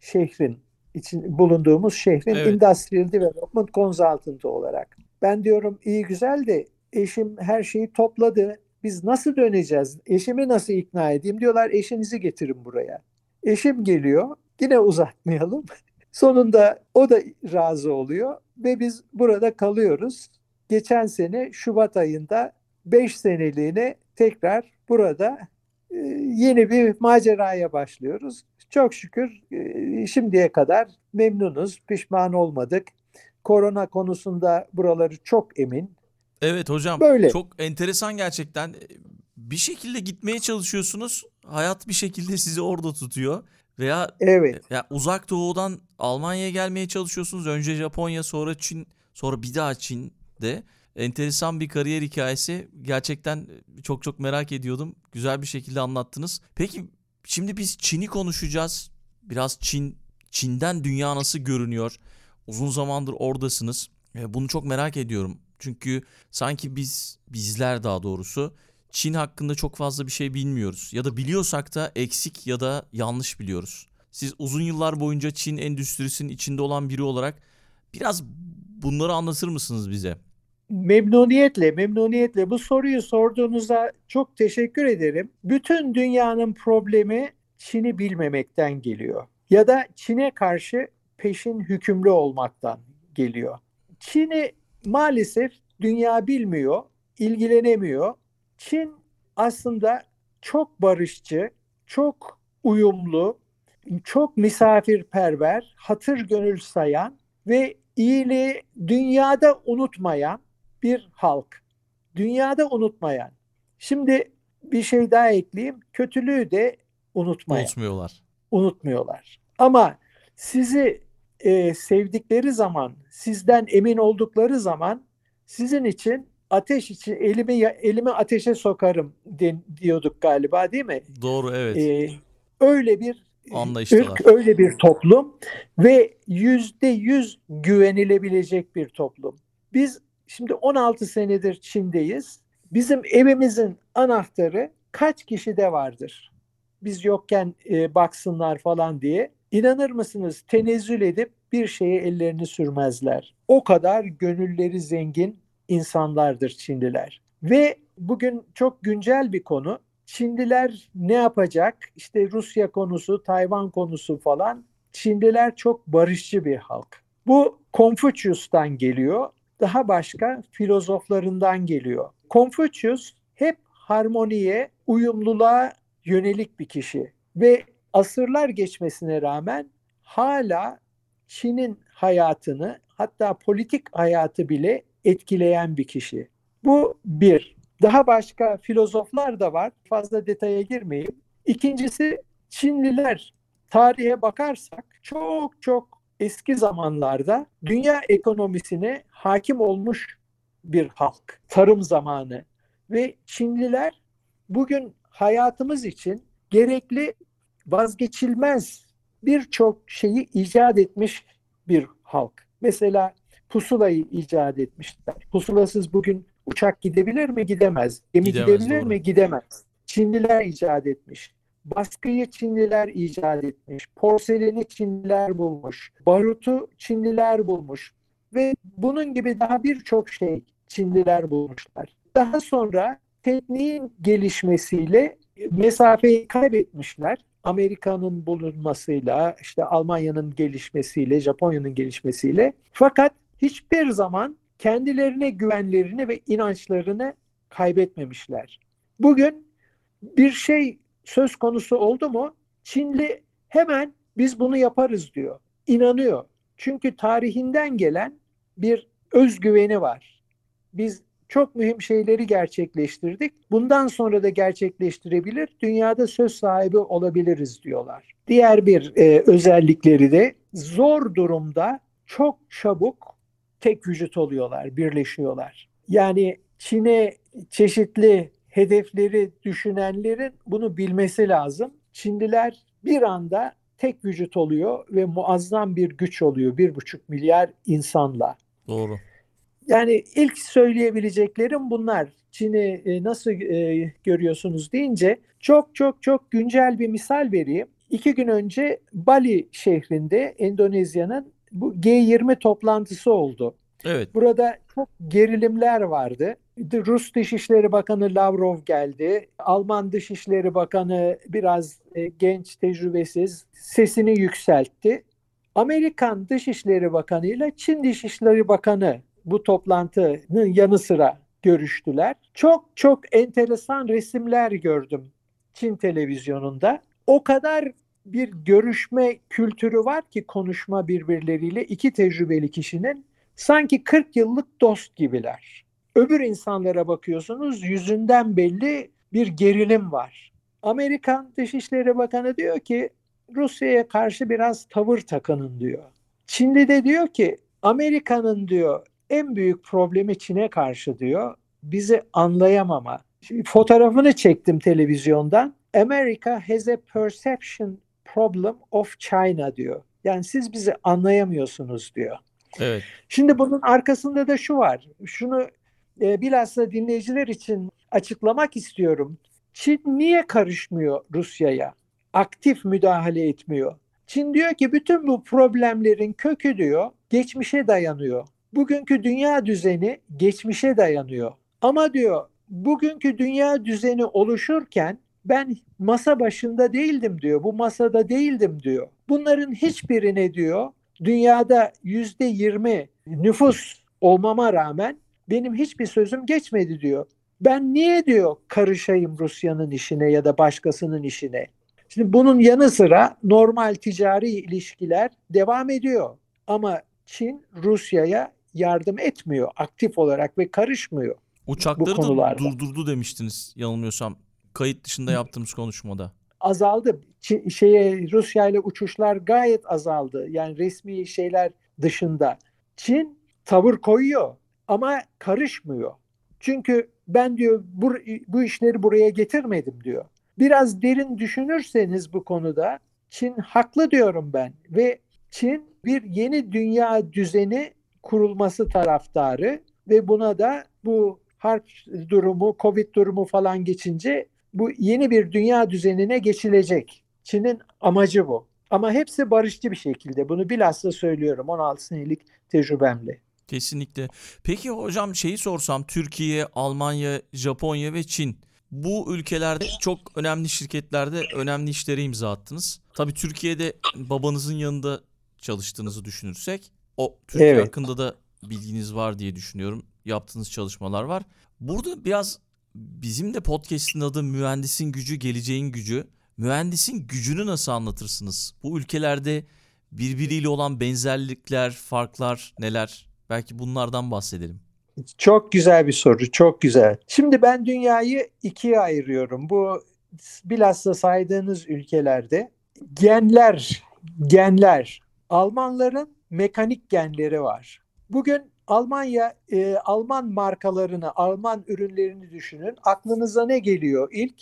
şehrin için bulunduğumuz şehrin evet. Industrial Development Consultant olarak. Ben diyorum iyi güzel de eşim her şeyi topladı. Biz nasıl döneceğiz? Eşimi nasıl ikna edeyim? Diyorlar eşinizi getirin buraya. Eşim geliyor. Yine uzatmayalım. Sonunda o da razı oluyor ve biz burada kalıyoruz. Geçen sene Şubat ayında 5 seneliğine tekrar burada e, yeni bir maceraya başlıyoruz. Çok şükür e, şimdiye kadar memnunuz, pişman olmadık. Korona konusunda buraları çok emin. Evet hocam Böyle. çok enteresan gerçekten. Bir şekilde gitmeye çalışıyorsunuz. Hayat bir şekilde sizi orada tutuyor. Veya evet. ya uzak doğudan Almanya'ya gelmeye çalışıyorsunuz. Önce Japonya sonra Çin sonra bir daha Çin'de. Enteresan bir kariyer hikayesi. Gerçekten çok çok merak ediyordum. Güzel bir şekilde anlattınız. Peki şimdi biz Çin'i konuşacağız. Biraz Çin, Çin'den dünya nasıl görünüyor? Uzun zamandır oradasınız. E, bunu çok merak ediyorum. Çünkü sanki biz, bizler daha doğrusu Çin hakkında çok fazla bir şey bilmiyoruz. Ya da biliyorsak da eksik ya da yanlış biliyoruz. Siz uzun yıllar boyunca Çin endüstrisinin içinde olan biri olarak biraz bunları anlatır mısınız bize? Memnuniyetle, memnuniyetle. Bu soruyu sorduğunuza çok teşekkür ederim. Bütün dünyanın problemi Çin'i bilmemekten geliyor. Ya da Çin'e karşı peşin hükümlü olmaktan geliyor. Çin'i maalesef dünya bilmiyor, ilgilenemiyor. Çin aslında çok barışçı, çok uyumlu, çok misafirperver, hatır gönül sayan ve iyiliği dünyada unutmayan bir halk. Dünyada unutmayan. Şimdi bir şey daha ekleyeyim. Kötülüğü de unutmayan. Unutmuyorlar. Unutmuyorlar. Ama sizi e, sevdikleri zaman, sizden emin oldukları zaman sizin için ateş için elimi elimi ateşe sokarım diyorduk galiba değil mi? Doğru evet. Ee, öyle bir Anlayıştalar. ırk, öyle bir toplum ve yüzde yüz güvenilebilecek bir toplum. Biz şimdi 16 senedir Çin'deyiz. Bizim evimizin anahtarı kaç kişide vardır? Biz yokken e, baksınlar falan diye. İnanır mısınız tenezzül edip bir şeye ellerini sürmezler. O kadar gönülleri zengin insanlardır Çinliler. Ve bugün çok güncel bir konu. Çinliler ne yapacak? İşte Rusya konusu, Tayvan konusu falan. Çinliler çok barışçı bir halk. Bu Konfüçyus'tan geliyor. Daha başka filozoflarından geliyor. Konfüçyus hep harmoniye, uyumluluğa yönelik bir kişi ve asırlar geçmesine rağmen hala Çin'in hayatını hatta politik hayatı bile etkileyen bir kişi. Bu bir. Daha başka filozoflar da var. Fazla detaya girmeyeyim. İkincisi Çinliler tarihe bakarsak çok çok eski zamanlarda dünya ekonomisine hakim olmuş bir halk. Tarım zamanı ve Çinliler bugün hayatımız için gerekli vazgeçilmez birçok şeyi icat etmiş bir halk. Mesela pusulayı icat etmişler. Pusulasız bugün uçak gidebilir mi? Gidemez. Gemi Gidemez, gidebilir doğru. mi? Gidemez. Çinliler icat etmiş. Baskıyı Çinliler icat etmiş. Porseleni Çinliler bulmuş. Barutu Çinliler bulmuş. Ve bunun gibi daha birçok şey Çinliler bulmuşlar. Daha sonra tekniğin gelişmesiyle mesafeyi kaybetmişler. Amerika'nın bulunmasıyla, işte Almanya'nın gelişmesiyle, Japonya'nın gelişmesiyle. Fakat hiçbir zaman kendilerine güvenlerini ve inançlarını kaybetmemişler. Bugün bir şey söz konusu oldu mu Çinli hemen biz bunu yaparız diyor. İnanıyor. Çünkü tarihinden gelen bir özgüveni var. Biz çok mühim şeyleri gerçekleştirdik. Bundan sonra da gerçekleştirebilir, dünyada söz sahibi olabiliriz diyorlar. Diğer bir e, özellikleri de zor durumda çok çabuk tek vücut oluyorlar, birleşiyorlar. Yani Çin'e çeşitli hedefleri düşünenlerin bunu bilmesi lazım. Çinliler bir anda tek vücut oluyor ve muazzam bir güç oluyor bir buçuk milyar insanla. Doğru. Yani ilk söyleyebileceklerim bunlar. Çin'i e, nasıl e, görüyorsunuz deyince çok çok çok güncel bir misal vereyim. İki gün önce Bali şehrinde Endonezya'nın bu G20 toplantısı oldu. Evet. Burada çok gerilimler vardı. Rus Dışişleri Bakanı Lavrov geldi. Alman Dışişleri Bakanı biraz e, genç, tecrübesiz sesini yükseltti. Amerikan Dışişleri Bakanı ile Çin Dışişleri Bakanı bu toplantının yanı sıra görüştüler. Çok çok enteresan resimler gördüm Çin televizyonunda. O kadar bir görüşme kültürü var ki konuşma birbirleriyle iki tecrübeli kişinin sanki 40 yıllık dost gibiler. Öbür insanlara bakıyorsunuz yüzünden belli bir gerilim var. Amerikan Dışişleri Bakanı diyor ki Rusya'ya karşı biraz tavır takının diyor. Çinli de diyor ki Amerika'nın diyor en büyük problemi Çin'e karşı diyor bizi anlayamama. Şimdi fotoğrafını çektim televizyondan. America has a perception problem of China diyor. Yani siz bizi anlayamıyorsunuz diyor. Evet. Şimdi bunun arkasında da şu var. Şunu e, bilhassa dinleyiciler için açıklamak istiyorum. Çin niye karışmıyor Rusya'ya? Aktif müdahale etmiyor. Çin diyor ki bütün bu problemlerin kökü diyor geçmişe dayanıyor. Bugünkü dünya düzeni geçmişe dayanıyor. Ama diyor bugünkü dünya düzeni oluşurken ben masa başında değildim diyor. Bu masada değildim diyor. Bunların hiçbirine diyor dünyada yüzde yirmi nüfus olmama rağmen benim hiçbir sözüm geçmedi diyor. Ben niye diyor karışayım Rusya'nın işine ya da başkasının işine? Şimdi bunun yanı sıra normal ticari ilişkiler devam ediyor. Ama Çin Rusya'ya yardım etmiyor aktif olarak ve karışmıyor. Uçakları bu da durdurdu demiştiniz yanılmıyorsam. Kayıt dışında yaptığımız konuşmada. Azaldı. Çin, şeye Rusya ile uçuşlar gayet azaldı. Yani resmi şeyler dışında. Çin tavır koyuyor ama karışmıyor. Çünkü ben diyor bu, bu işleri buraya getirmedim diyor. Biraz derin düşünürseniz bu konuda Çin haklı diyorum ben ve Çin bir yeni dünya düzeni kurulması taraftarı ve buna da bu harp durumu, Covid durumu falan geçince bu yeni bir dünya düzenine geçilecek. Çin'in amacı bu. Ama hepsi barışçı bir şekilde. Bunu bilhassa söylüyorum 16 senelik tecrübemle. Kesinlikle. Peki hocam şeyi sorsam Türkiye, Almanya, Japonya ve Çin. Bu ülkelerde çok önemli şirketlerde önemli işleri imza attınız. Tabii Türkiye'de babanızın yanında çalıştığınızı düşünürsek o Türkiye evet. hakkında da bilginiz var diye düşünüyorum. Yaptığınız çalışmalar var. Burada biraz bizim de podcast'in adı Mühendisin Gücü, Geleceğin Gücü. Mühendisin gücünü nasıl anlatırsınız? Bu ülkelerde birbiriyle olan benzerlikler, farklar neler? Belki bunlardan bahsedelim. Çok güzel bir soru, çok güzel. Şimdi ben dünyayı ikiye ayırıyorum. Bu bilhassa saydığınız ülkelerde genler, genler, Almanların mekanik genleri var. Bugün Almanya, e, Alman markalarını, Alman ürünlerini düşünün. Aklınıza ne geliyor ilk?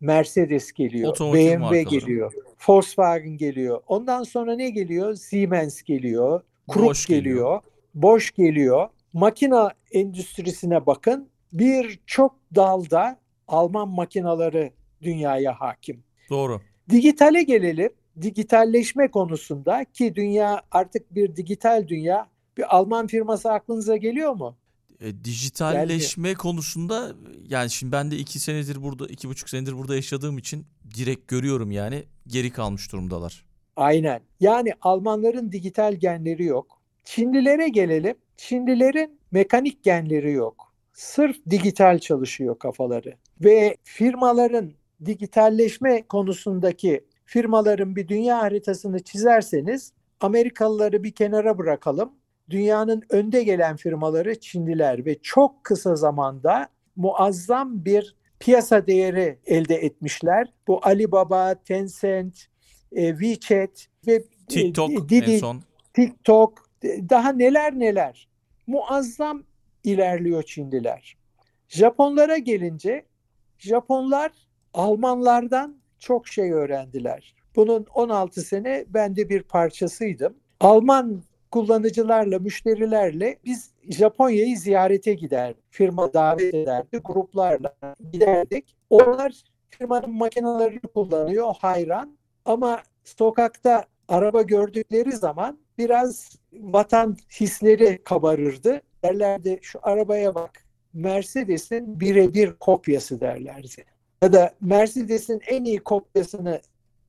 Mercedes geliyor, Otomotiv BMW markaları. geliyor, Volkswagen geliyor. Ondan sonra ne geliyor? Siemens geliyor, Krupp geliyor. geliyor, Bosch geliyor. Makina endüstrisine bakın. Birçok dalda Alman makinaları dünyaya hakim. Doğru. Dijitale gelelim. Dijitalleşme konusunda ki dünya artık bir dijital dünya bir Alman firması aklınıza geliyor mu? E, dijitalleşme Geldi. konusunda yani şimdi ben de iki senedir burada, iki buçuk senedir burada yaşadığım için direkt görüyorum yani geri kalmış durumdalar. Aynen. Yani Almanların dijital genleri yok. Çinlilere gelelim. Çinlilerin mekanik genleri yok. Sırf dijital çalışıyor kafaları. Ve firmaların dijitalleşme konusundaki firmaların bir dünya haritasını çizerseniz Amerikalıları bir kenara bırakalım dünyanın önde gelen firmaları Çinliler ve çok kısa zamanda muazzam bir piyasa değeri elde etmişler. Bu Alibaba, Tencent, e, WeChat ve e, TikTok e, Didi, en son. TikTok daha neler neler. Muazzam ilerliyor Çinliler. Japonlara gelince Japonlar Almanlardan çok şey öğrendiler. Bunun 16 sene ben de bir parçasıydım. Alman kullanıcılarla, müşterilerle biz Japonya'yı ziyarete gider, firma davet ederdi, gruplarla giderdik. Onlar firmanın makinelerini kullanıyor, hayran. Ama sokakta araba gördükleri zaman biraz vatan hisleri kabarırdı. Derlerdi şu arabaya bak Mercedes'in birebir kopyası derlerdi. Ya da Mercedes'in en iyi kopyasını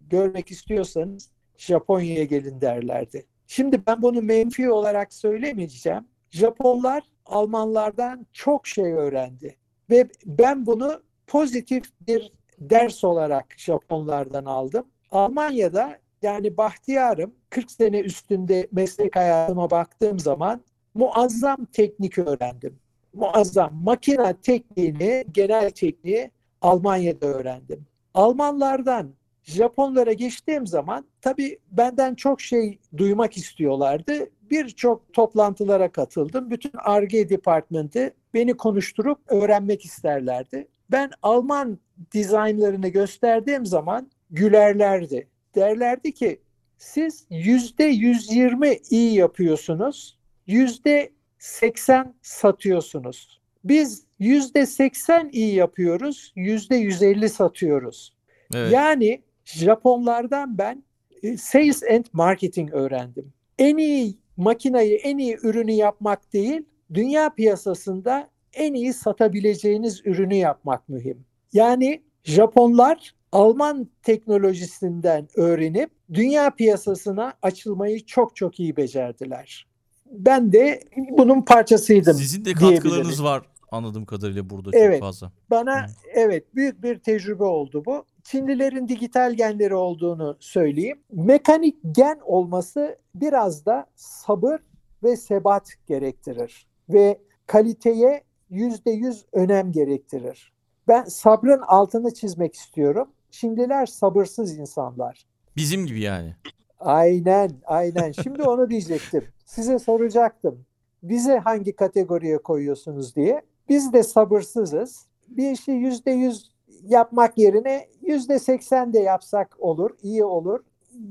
görmek istiyorsanız Japonya'ya gelin derlerdi. Şimdi ben bunu menfi olarak söylemeyeceğim. Japonlar Almanlardan çok şey öğrendi ve ben bunu pozitif bir ders olarak Japonlardan aldım. Almanya'da yani bahtiyarım 40 sene üstünde meslek hayatıma baktığım zaman muazzam teknik öğrendim. Muazzam makina tekniğini, genel tekniği Almanya'da öğrendim. Almanlardan Japonlara geçtiğim zaman tabii benden çok şey duymak istiyorlardı. birçok toplantılara katıldım. Bütün ARGE departmenti beni konuşturup öğrenmek isterlerdi. Ben Alman dizaynlarını gösterdiğim zaman gülerlerdi. Derlerdi ki siz yüzde 120 iyi yapıyorsunuz, yüzde 80 satıyorsunuz. Biz yüzde 80 iyi yapıyoruz, yüzde 150 satıyoruz. Evet. Yani Japonlardan ben e, sales and marketing öğrendim. En iyi makinayı, en iyi ürünü yapmak değil, dünya piyasasında en iyi satabileceğiniz ürünü yapmak mühim. Yani Japonlar Alman teknolojisinden öğrenip dünya piyasasına açılmayı çok çok iyi becerdiler. Ben de bunun parçasıydım. Sizin de katkılarınız var anladığım kadarıyla burada evet, çok fazla. Bana hmm. evet büyük bir tecrübe oldu bu. Çinlilerin dijital genleri olduğunu söyleyeyim. Mekanik gen olması biraz da sabır ve sebat gerektirir ve kaliteye yüzde yüz önem gerektirir. Ben sabrın altını çizmek istiyorum. Çinliler sabırsız insanlar. Bizim gibi yani. Aynen, aynen. Şimdi onu diyecektim. Size soracaktım. Bize hangi kategoriye koyuyorsunuz diye. Biz de sabırsızız. Bir işi yüzde yüz yapmak yerine yüzde seksen de yapsak olur, iyi olur.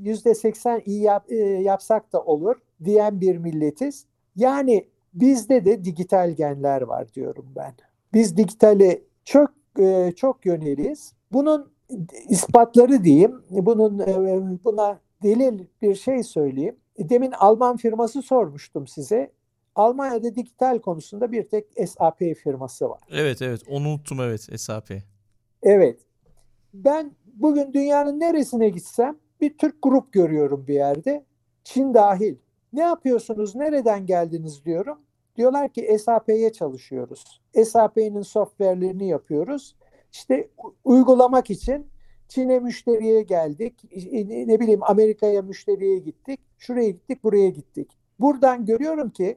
Yüzde seksen iyi yap, e, yapsak da olur diyen bir milletiz. Yani bizde de dijital genler var diyorum ben. Biz dijitale çok e, çok yöneliyiz. Bunun ispatları diyeyim. Bunun e, buna delil bir şey söyleyeyim. Demin Alman firması sormuştum size. Almanya'da dijital konusunda bir tek SAP firması var. Evet evet onu unuttum evet SAP. Evet. Ben bugün dünyanın neresine gitsem bir Türk grup görüyorum bir yerde. Çin dahil. Ne yapıyorsunuz? Nereden geldiniz diyorum. Diyorlar ki SAP'ye çalışıyoruz. SAP'nin software'lerini yapıyoruz. İşte uygulamak için Çin'e müşteriye geldik. Ne bileyim Amerika'ya müşteriye gittik. Şuraya gittik, buraya gittik. Buradan görüyorum ki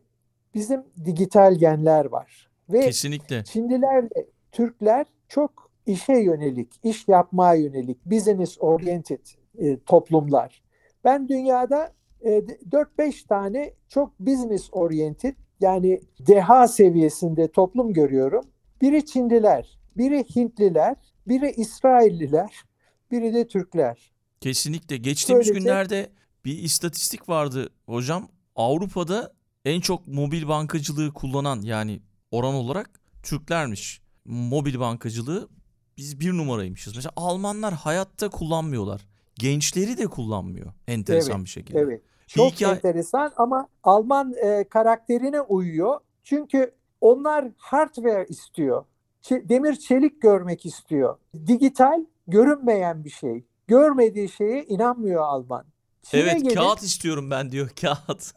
bizim dijital genler var. Ve Kesinlikle. Çinlilerle Türkler çok işe yönelik, iş yapmaya yönelik, business oriented e, toplumlar. Ben dünyada e, 4-5 tane çok business oriented yani deha seviyesinde toplum görüyorum. Biri Çinliler, biri Hintliler, biri İsrailliler, biri de Türkler. Kesinlikle. Geçtiğimiz Böylece, günlerde bir istatistik vardı hocam. Avrupa'da en çok mobil bankacılığı kullanan yani oran olarak Türklermiş. Mobil bankacılığı biz bir numaraymışız. Mesela Almanlar hayatta kullanmıyorlar. Gençleri de kullanmıyor enteresan evet, bir şekilde. Evet. Çok hikaye... enteresan ama Alman e, karakterine uyuyor. Çünkü onlar hardware istiyor. Demir çelik görmek istiyor. Dijital görünmeyen bir şey. Görmediği şeye inanmıyor Alman. Çin'e evet gelin, kağıt istiyorum ben diyor kağıt.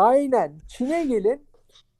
Aynen Çin'e gelin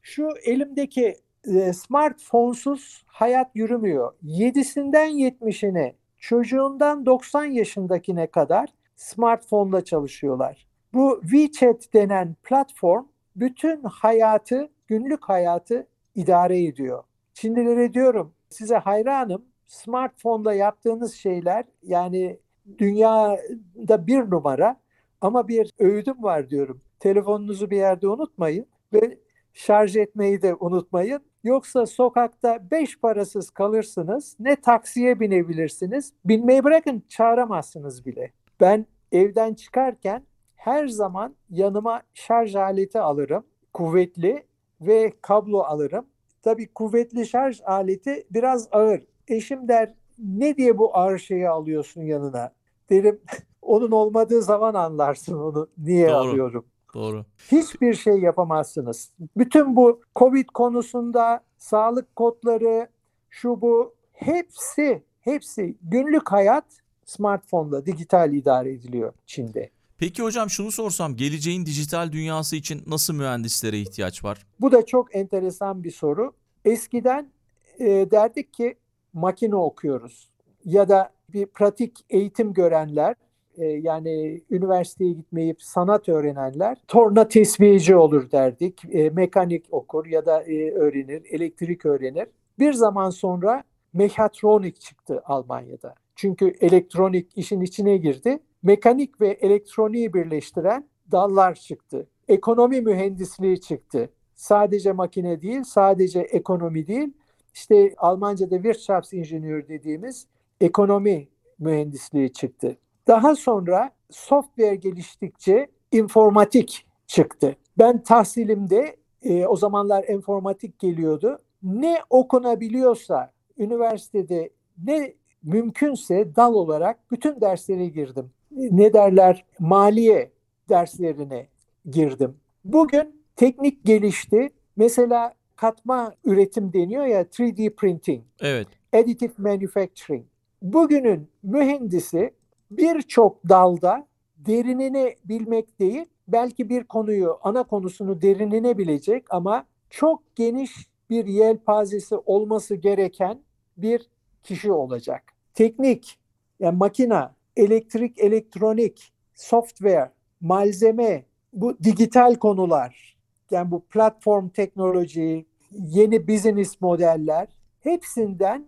şu elimdeki e, smartphone'suz hayat yürümüyor. 7'sinden 70'ine çocuğundan 90 yaşındakine kadar smartphone'la çalışıyorlar. Bu WeChat denen platform bütün hayatı, günlük hayatı idare ediyor. Çinlilere diyorum size hayranım. Smartphone'da yaptığınız şeyler yani dünyada bir numara ama bir öğüdüm var diyorum. Telefonunuzu bir yerde unutmayın ve şarj etmeyi de unutmayın. Yoksa sokakta beş parasız kalırsınız. Ne taksiye binebilirsiniz. Binmeyi bırakın çağıramazsınız bile. Ben evden çıkarken her zaman yanıma şarj aleti alırım. Kuvvetli ve kablo alırım. Tabii kuvvetli şarj aleti biraz ağır. Eşim der ne diye bu ağır şeyi alıyorsun yanına? Derim onun olmadığı zaman anlarsın onu niye Doğru. alıyorum. Doğru. Hiçbir şey yapamazsınız. Bütün bu Covid konusunda sağlık kodları, şu bu hepsi hepsi günlük hayat smartphone'la dijital idare ediliyor Çin'de. Peki hocam şunu sorsam geleceğin dijital dünyası için nasıl mühendislere ihtiyaç var? Bu da çok enteresan bir soru. Eskiden e, derdik ki makine okuyoruz ya da bir pratik eğitim görenler e, yani üniversiteye gitmeyip sanat öğrenenler torna tesviyeci olur derdik. E, mekanik okur ya da e, öğrenir, elektrik öğrenir. Bir zaman sonra mekatronik çıktı Almanya'da. Çünkü elektronik işin içine girdi. Mekanik ve elektroniği birleştiren dallar çıktı. ekonomi mühendisliği çıktı. Sadece makine değil, sadece ekonomi değil. İşte Almanca'da Wirtschaftsingenieur dediğimiz ekonomi mühendisliği çıktı. Daha sonra software geliştikçe informatik çıktı. Ben tahsilimde e, o zamanlar informatik geliyordu. Ne okunabiliyorsa üniversitede ne mümkünse dal olarak bütün derslere girdim. Ne derler maliye derslerine girdim. Bugün teknik gelişti. Mesela katma üretim deniyor ya 3D printing. Evet. Additive manufacturing. Bugünün mühendisi birçok dalda derinini bilmek değil, belki bir konuyu, ana konusunu derinine bilecek ama çok geniş bir yelpazesi olması gereken bir kişi olacak. Teknik, yani makina, elektrik, elektronik, software, malzeme, bu dijital konular, yani bu platform teknoloji, yeni business modeller hepsinden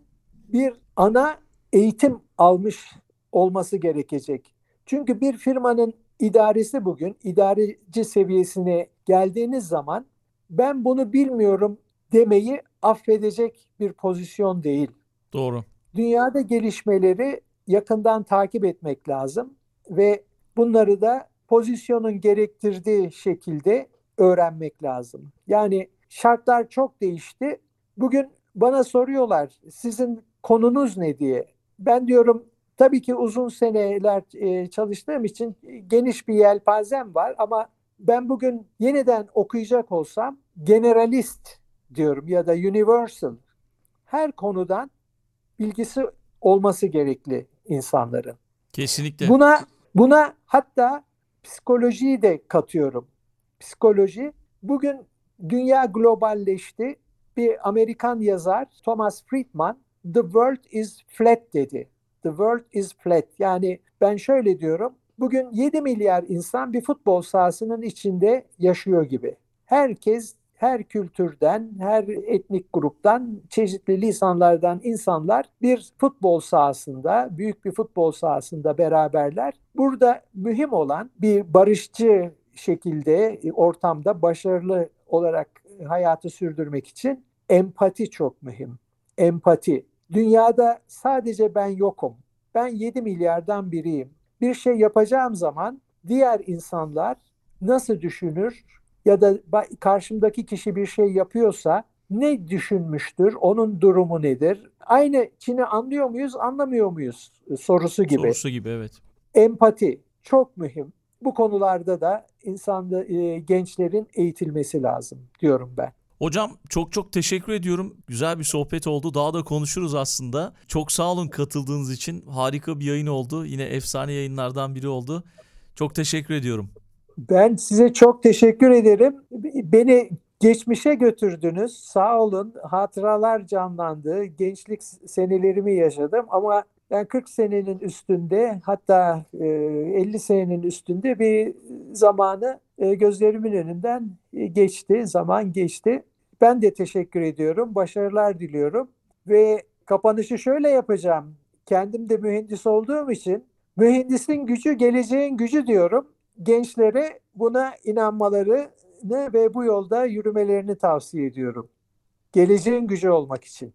bir ana eğitim almış olması gerekecek. Çünkü bir firmanın idaresi bugün idareci seviyesine geldiğiniz zaman ben bunu bilmiyorum demeyi affedecek bir pozisyon değil. Doğru. Dünyada gelişmeleri yakından takip etmek lazım ve bunları da pozisyonun gerektirdiği şekilde öğrenmek lazım. Yani şartlar çok değişti. Bugün bana soruyorlar sizin konunuz ne diye. Ben diyorum tabii ki uzun seneler e, çalıştığım için geniş bir yelpazem var ama ben bugün yeniden okuyacak olsam generalist diyorum ya da universal her konudan bilgisi olması gerekli insanların. Kesinlikle. Buna buna hatta psikolojiyi de katıyorum. Psikoloji bugün dünya globalleşti. Bir Amerikan yazar Thomas Friedman The world is flat dedi. The world is flat. Yani ben şöyle diyorum. Bugün 7 milyar insan bir futbol sahasının içinde yaşıyor gibi. Herkes her kültürden, her etnik gruptan, çeşitli lisanlardan insanlar bir futbol sahasında, büyük bir futbol sahasında beraberler. Burada mühim olan bir barışçı şekilde ortamda başarılı olarak hayatı sürdürmek için empati çok mühim. Empati. Dünyada sadece ben yokum. Ben 7 milyardan biriyim. Bir şey yapacağım zaman diğer insanlar nasıl düşünür ya da karşımdaki kişi bir şey yapıyorsa ne düşünmüştür, onun durumu nedir? Aynı Çin'i anlıyor muyuz, anlamıyor muyuz sorusu gibi. Sorusu gibi evet. Empati çok mühim. Bu konularda da insanda e, gençlerin eğitilmesi lazım diyorum ben. Hocam çok çok teşekkür ediyorum. Güzel bir sohbet oldu. Daha da konuşuruz aslında. Çok sağ olun katıldığınız için. Harika bir yayın oldu. Yine efsane yayınlardan biri oldu. Çok teşekkür ediyorum. Ben size çok teşekkür ederim. Beni geçmişe götürdünüz. Sağ olun. Hatıralar canlandı. Gençlik senelerimi yaşadım ama ben 40 senenin üstünde hatta 50 senenin üstünde bir zamanı gözlerimin önünden geçti. Zaman geçti. Ben de teşekkür ediyorum. Başarılar diliyorum. Ve kapanışı şöyle yapacağım. Kendim de mühendis olduğum için mühendisin gücü geleceğin gücü diyorum. Gençlere buna inanmalarını ve bu yolda yürümelerini tavsiye ediyorum. Geleceğin gücü olmak için.